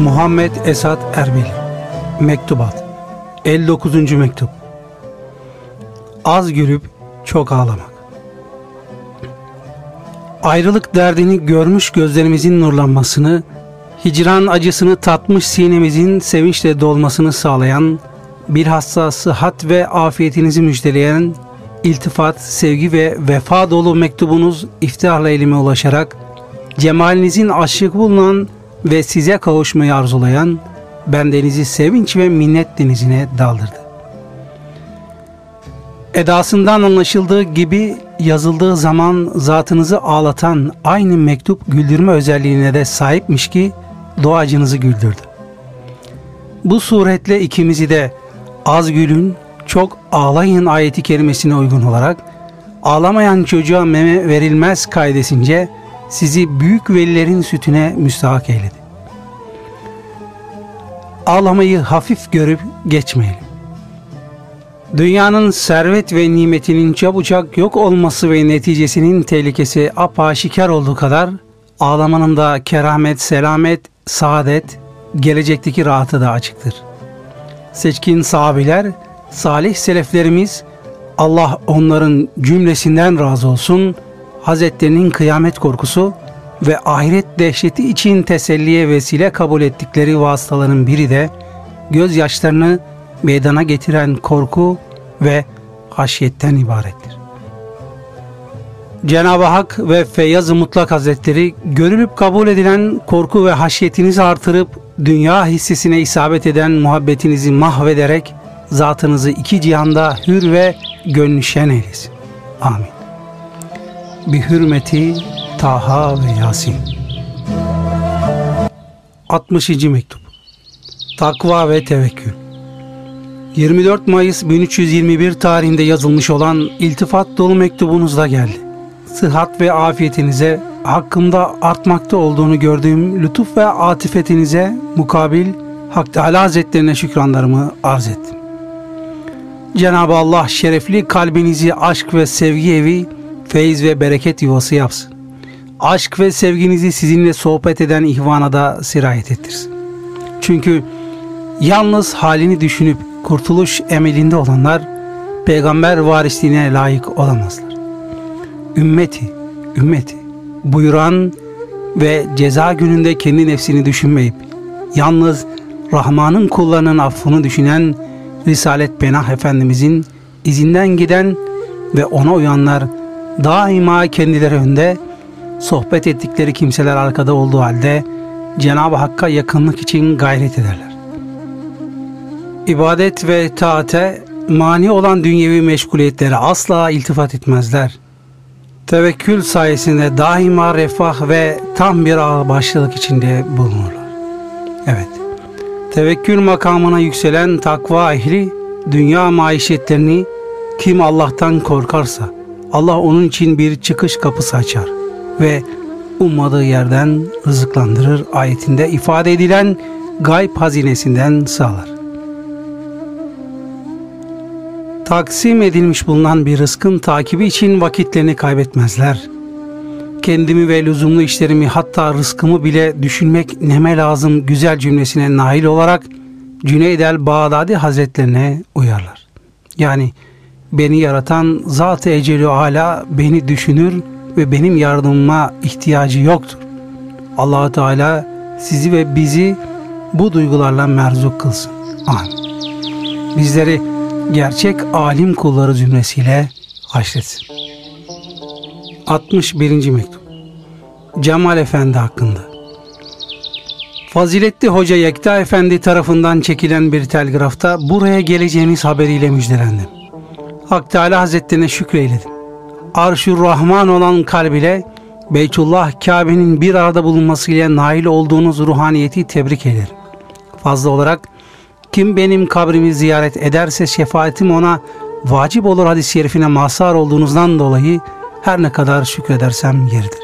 Muhammed Esat Erbil. Mektubat. 59. Mektup. Az gülüp çok ağlamak. Ayrılık derdini görmüş gözlerimizin nurlanmasını, hicran acısını tatmış sinemizin sevinçle dolmasını sağlayan, bilhassa sıhhat ve afiyetinizi müjdeleyen, iltifat, sevgi ve vefa dolu mektubunuz iftiharla elime ulaşarak, cemalinizin aşık bulunan ve size kavuşmayı arzulayan bendenizi sevinç ve minnet denizine daldırdı. Edasından anlaşıldığı gibi yazıldığı zaman zatınızı ağlatan aynı mektup güldürme özelliğine de sahipmiş ki doğacınızı güldürdü. Bu suretle ikimizi de az gülün, çok ağlayın ayeti kerimesine uygun olarak ağlamayan çocuğa meme verilmez kaidesince sizi büyük velilerin sütüne müstahak eyledi. Ağlamayı hafif görüp geçmeyelim. Dünyanın servet ve nimetinin çabucak yok olması ve neticesinin tehlikesi apaşikar olduğu kadar ağlamanın da keramet, selamet, saadet, gelecekteki rahatı da açıktır. Seçkin sahabiler, salih seleflerimiz Allah onların cümlesinden razı olsun.'' Hazretlerinin kıyamet korkusu ve ahiret dehşeti için teselliye vesile kabul ettikleri vasıtaların biri de gözyaşlarını meydana getiren korku ve haşyetten ibarettir. Cenab-ı Hak ve Feyyaz-ı Mutlak Hazretleri görülüp kabul edilen korku ve haşyetinizi artırıp dünya hissesine isabet eden muhabbetinizi mahvederek zatınızı iki cihanda hür ve gönlü şen eylesin. Amin bi hürmeti Taha ve Yasin 60. Mektup Takva ve Tevekkül 24 Mayıs 1321 tarihinde yazılmış olan iltifat dolu mektubunuzda geldi. Sıhhat ve afiyetinize hakkımda artmakta olduğunu gördüğüm lütuf ve atifetinize mukabil Hak Teala Hazretlerine şükranlarımı arz ettim. Cenab-ı Allah şerefli kalbinizi aşk ve sevgi evi feyiz ve bereket yuvası yapsın. Aşk ve sevginizi sizinle sohbet eden ihvana da sirayet ettirsin. Çünkü yalnız halini düşünüp kurtuluş emelinde olanlar peygamber varisliğine layık olamazlar. Ümmeti, ümmeti buyuran ve ceza gününde kendi nefsini düşünmeyip yalnız Rahman'ın kullarının affını düşünen Risalet Benah Efendimizin izinden giden ve ona uyanlar daima kendileri önde, sohbet ettikleri kimseler arkada olduğu halde Cenab-ı Hakk'a yakınlık için gayret ederler. İbadet ve taate mani olan dünyevi meşguliyetlere asla iltifat etmezler. Tevekkül sayesinde daima refah ve tam bir ağırbaşlılık içinde bulunurlar. Evet, tevekkül makamına yükselen takva ehli dünya maişetlerini kim Allah'tan korkarsa, Allah onun için bir çıkış kapısı açar ve ummadığı yerden rızıklandırır ayetinde ifade edilen gayb hazinesinden sağlar. Taksim edilmiş bulunan bir rızkın takibi için vakitlerini kaybetmezler. Kendimi ve lüzumlu işlerimi hatta rızkımı bile düşünmek neme lazım güzel cümlesine nail olarak Cüneyd el-Bağdadi Hazretlerine uyarlar. Yani beni yaratan Zat-ı Ecelü Ala beni düşünür ve benim yardımıma ihtiyacı yoktur. allah Teala sizi ve bizi bu duygularla merzuk kılsın. Amin. Bizleri gerçek alim kulları cümlesiyle haşretsin. 61. Mektup Cemal Efendi hakkında Faziletli Hoca Yekta Efendi tarafından çekilen bir telgrafta buraya geleceğiniz haberiyle müjdelendim. Hak Teala Hazretlerine şükreyledim. Arşur Rahman olan kalb ile Beytullah Kabe'nin bir arada bulunmasıyla nail olduğunuz ruhaniyeti tebrik ederim. Fazla olarak kim benim kabrimi ziyaret ederse şefaatim ona vacip olur hadis-i şerifine mazhar olduğunuzdan dolayı her ne kadar şükredersem yeridir.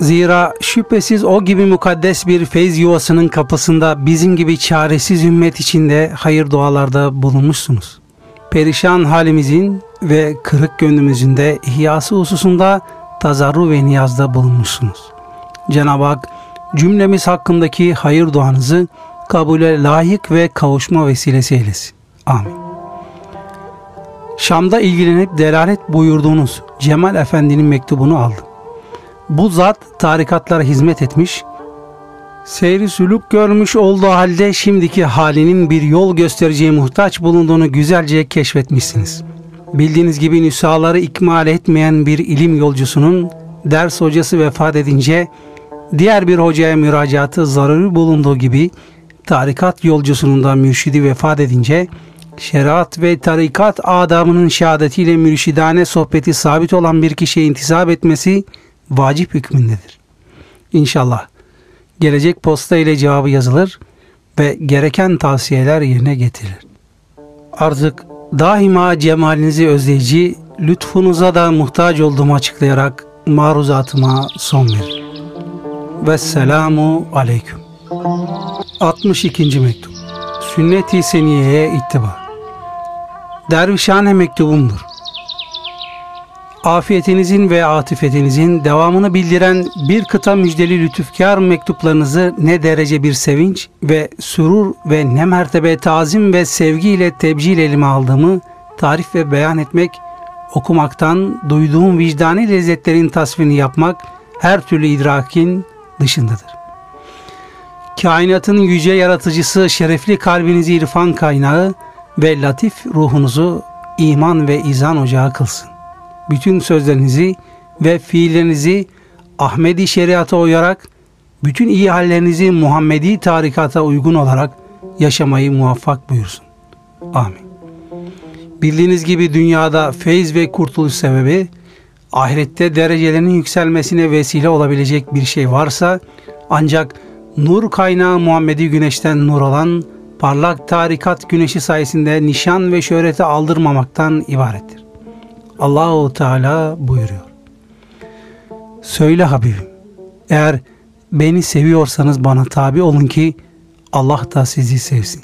Zira şüphesiz o gibi mukaddes bir feyz yuvasının kapısında bizim gibi çaresiz ümmet içinde hayır dualarda bulunmuşsunuz perişan halimizin ve kırık gönlümüzün de ihyası hususunda tazarru ve niyazda bulunmuşsunuz. Cenab-ı Hak cümlemiz hakkındaki hayır duanızı kabule layık ve kavuşma vesilesi eylesin. Amin. Şam'da ilgilenip delalet buyurduğunuz Cemal Efendi'nin mektubunu aldım. Bu zat tarikatlara hizmet etmiş, seyri sülük görmüş olduğu halde şimdiki halinin bir yol göstereceği muhtaç bulunduğunu güzelce keşfetmişsiniz. Bildiğiniz gibi nüshaları ikmal etmeyen bir ilim yolcusunun ders hocası vefat edince diğer bir hocaya müracaatı zararı bulunduğu gibi tarikat yolcusunun da mürşidi vefat edince şeriat ve tarikat adamının şehadetiyle mürşidane sohbeti sabit olan bir kişiye intisap etmesi vacip hükmündedir. İnşallah gelecek posta ile cevabı yazılır ve gereken tavsiyeler yerine getirilir. Artık daima cemalinizi özleyici, lütfunuza da muhtaç olduğumu açıklayarak maruzatıma son verir. Vesselamu Aleyküm. 62. Mektup Sünnet-i Seniye'ye ittiba Dervişhane mektubumdur. Afiyetinizin ve atifetinizin devamını bildiren bir kıta müjdeli lütufkar mektuplarınızı ne derece bir sevinç ve sürur ve ne mertebe tazim ve sevgiyle tebcil elime aldığımı tarif ve beyan etmek, okumaktan duyduğum vicdani lezzetlerin tasvirini yapmak her türlü idrakin dışındadır. Kainatın yüce yaratıcısı şerefli kalbinizi irfan kaynağı ve latif ruhunuzu iman ve izan ocağı kılsın. Bütün sözlerinizi ve fiillerinizi Ahmedi şeriata uyarak bütün iyi hallerinizi Muhammedi tarikata uygun olarak yaşamayı muvaffak buyursun. Amin. Bildiğiniz gibi dünyada feyz ve kurtuluş sebebi ahirette derecelerinin yükselmesine vesile olabilecek bir şey varsa ancak nur kaynağı Muhammedi güneşten nur olan parlak tarikat güneşi sayesinde nişan ve şöhreti aldırmamaktan ibarettir. Allahu Teala buyuruyor. Söyle Habibim, eğer beni seviyorsanız bana tabi olun ki Allah da sizi sevsin.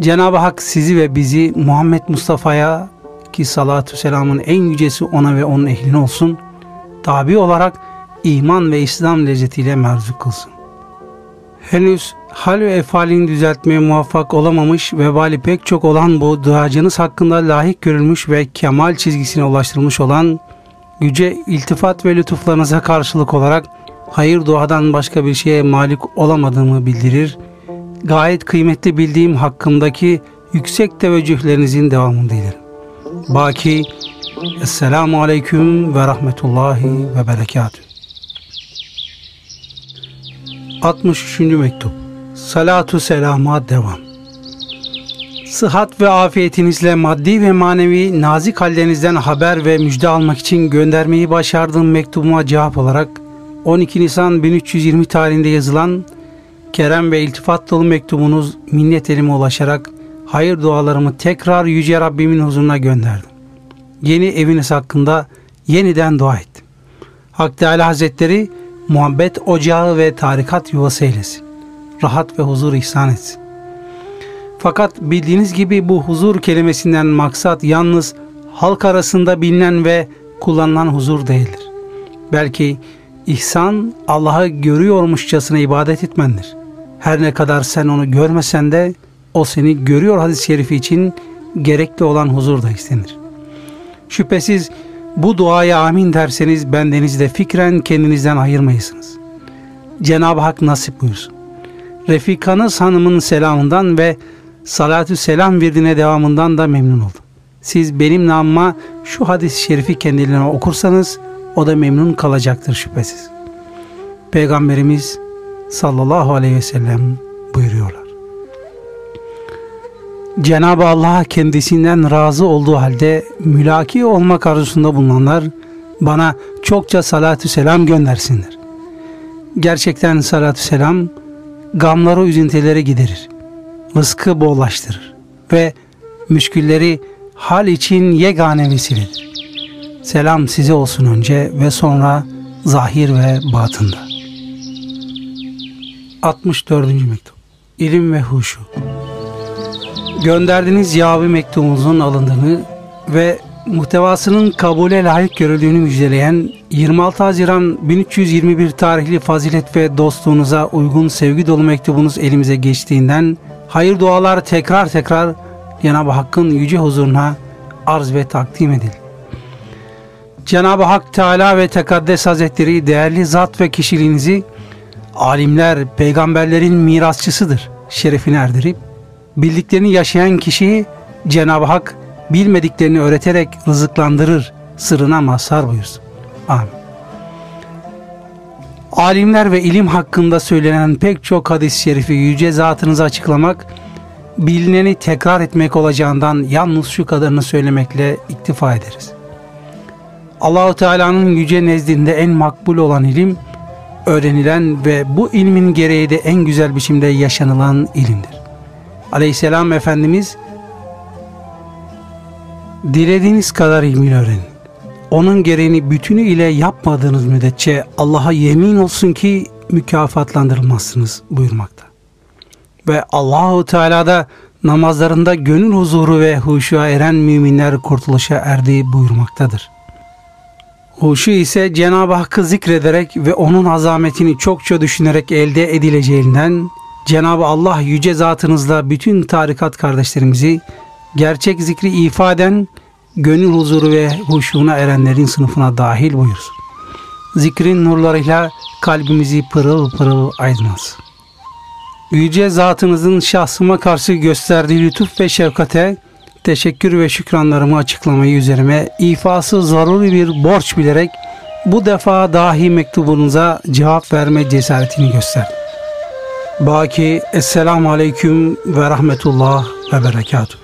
Cenab-ı Hak sizi ve bizi Muhammed Mustafa'ya ki salatü selamın en yücesi ona ve onun ehline olsun, tabi olarak iman ve İslam lezzetiyle merzuk kılsın. Henüz hal ve efalini düzeltmeye muvaffak olamamış vebali pek çok olan bu duacınız hakkında layık görülmüş ve kemal çizgisine ulaştırılmış olan yüce iltifat ve lütuflarınıza karşılık olarak hayır duadan başka bir şeye malik olamadığımı bildirir. Gayet kıymetli bildiğim hakkımdaki yüksek teveccühlerinizin devamını dilerim. Baki Esselamu Aleyküm ve Rahmetullahi ve Berekatühü. 63. Mektup Salatu selama devam Sıhhat ve afiyetinizle maddi ve manevi nazik hallerinizden haber ve müjde almak için göndermeyi başardığım mektubuma cevap olarak 12 Nisan 1320 tarihinde yazılan kerem ve iltifat dolu mektubunuz minnet elime ulaşarak hayır dualarımı tekrar Yüce Rabbimin huzuruna gönderdim. Yeni eviniz hakkında yeniden dua ettim. Hak Teala Hazretleri muhabbet ocağı ve tarikat yuvası eylesin. Rahat ve huzur ihsan etsin. Fakat bildiğiniz gibi bu huzur kelimesinden maksat yalnız halk arasında bilinen ve kullanılan huzur değildir. Belki ihsan Allah'ı görüyormuşçasına ibadet etmendir. Her ne kadar sen onu görmesen de o seni görüyor hadis-i şerifi için gerekli olan huzur da istenir. Şüphesiz bu duaya amin derseniz bendenizi de fikren kendinizden ayırmayısınız. Cenab-ı Hak nasip buyursun. Refikanız hanımın selamından ve salatü selam verdiğine devamından da memnun oldum. Siz benim namıma şu hadis-i şerifi kendilerine okursanız o da memnun kalacaktır şüphesiz. Peygamberimiz sallallahu aleyhi ve sellem buyuruyorlar. Cenab-ı Allah kendisinden razı olduğu halde mülaki olmak arzusunda bulunanlar bana çokça salatü selam göndersinler. Gerçekten salatü selam gamları üzüntüleri giderir. Rızkı bollaştırır ve müşkülleri hal için yegane vesiledir. Selam size olsun önce ve sonra zahir ve batında. 64. Mektup İlim ve Huşu Gönderdiğiniz cevabı mektubunuzun alındığını ve muhtevasının kabule layık görüldüğünü müjdeleyen 26 Haziran 1321 tarihli fazilet ve dostluğunuza uygun sevgi dolu mektubunuz elimize geçtiğinden hayır dualar tekrar tekrar Cenab-ı Hakk'ın yüce huzuruna arz ve takdim edil. Cenab-ı Hak Teala ve Tekaddes Hazretleri değerli zat ve kişiliğinizi alimler, peygamberlerin mirasçısıdır şerefini erdirip bildiklerini yaşayan kişiyi Cenab-ı Hak bilmediklerini öğreterek rızıklandırır, sırrına mazhar buyursun. Amin. Alimler ve ilim hakkında söylenen pek çok hadis-i şerifi yüce zatınıza açıklamak, bilineni tekrar etmek olacağından yalnız şu kadarını söylemekle iktifa ederiz. Allahu Teala'nın yüce nezdinde en makbul olan ilim, öğrenilen ve bu ilmin gereği de en güzel biçimde yaşanılan ilimdir. Aleyhisselam Efendimiz, dilediğiniz kadar ilmini öğrenin. Onun gereğini bütünü ile yapmadığınız müddetçe Allah'a yemin olsun ki mükafatlandırılmazsınız buyurmakta. Ve Allahu Teala'da namazlarında gönül huzuru ve huşuya eren müminler kurtuluşa erdi buyurmaktadır. Huşu ise Cenab-ı Hakk'ı zikrederek ve onun azametini çokça düşünerek elde edileceğinden Cenab-ı Allah yüce zatınızla bütün tarikat kardeşlerimizi gerçek zikri ifaden gönül huzuru ve huşuna erenlerin sınıfına dahil buyursun. Zikrin nurlarıyla kalbimizi pırıl pırıl aydınlatsın. Yüce zatınızın şahsıma karşı gösterdiği lütuf ve şefkate teşekkür ve şükranlarımı açıklamayı üzerime ifası zaruri bir borç bilerek bu defa dahi mektubunuza cevap verme cesaretini gösterdim. Baki Esselamu Aleyküm ve Rahmetullah ve Berekatuhu.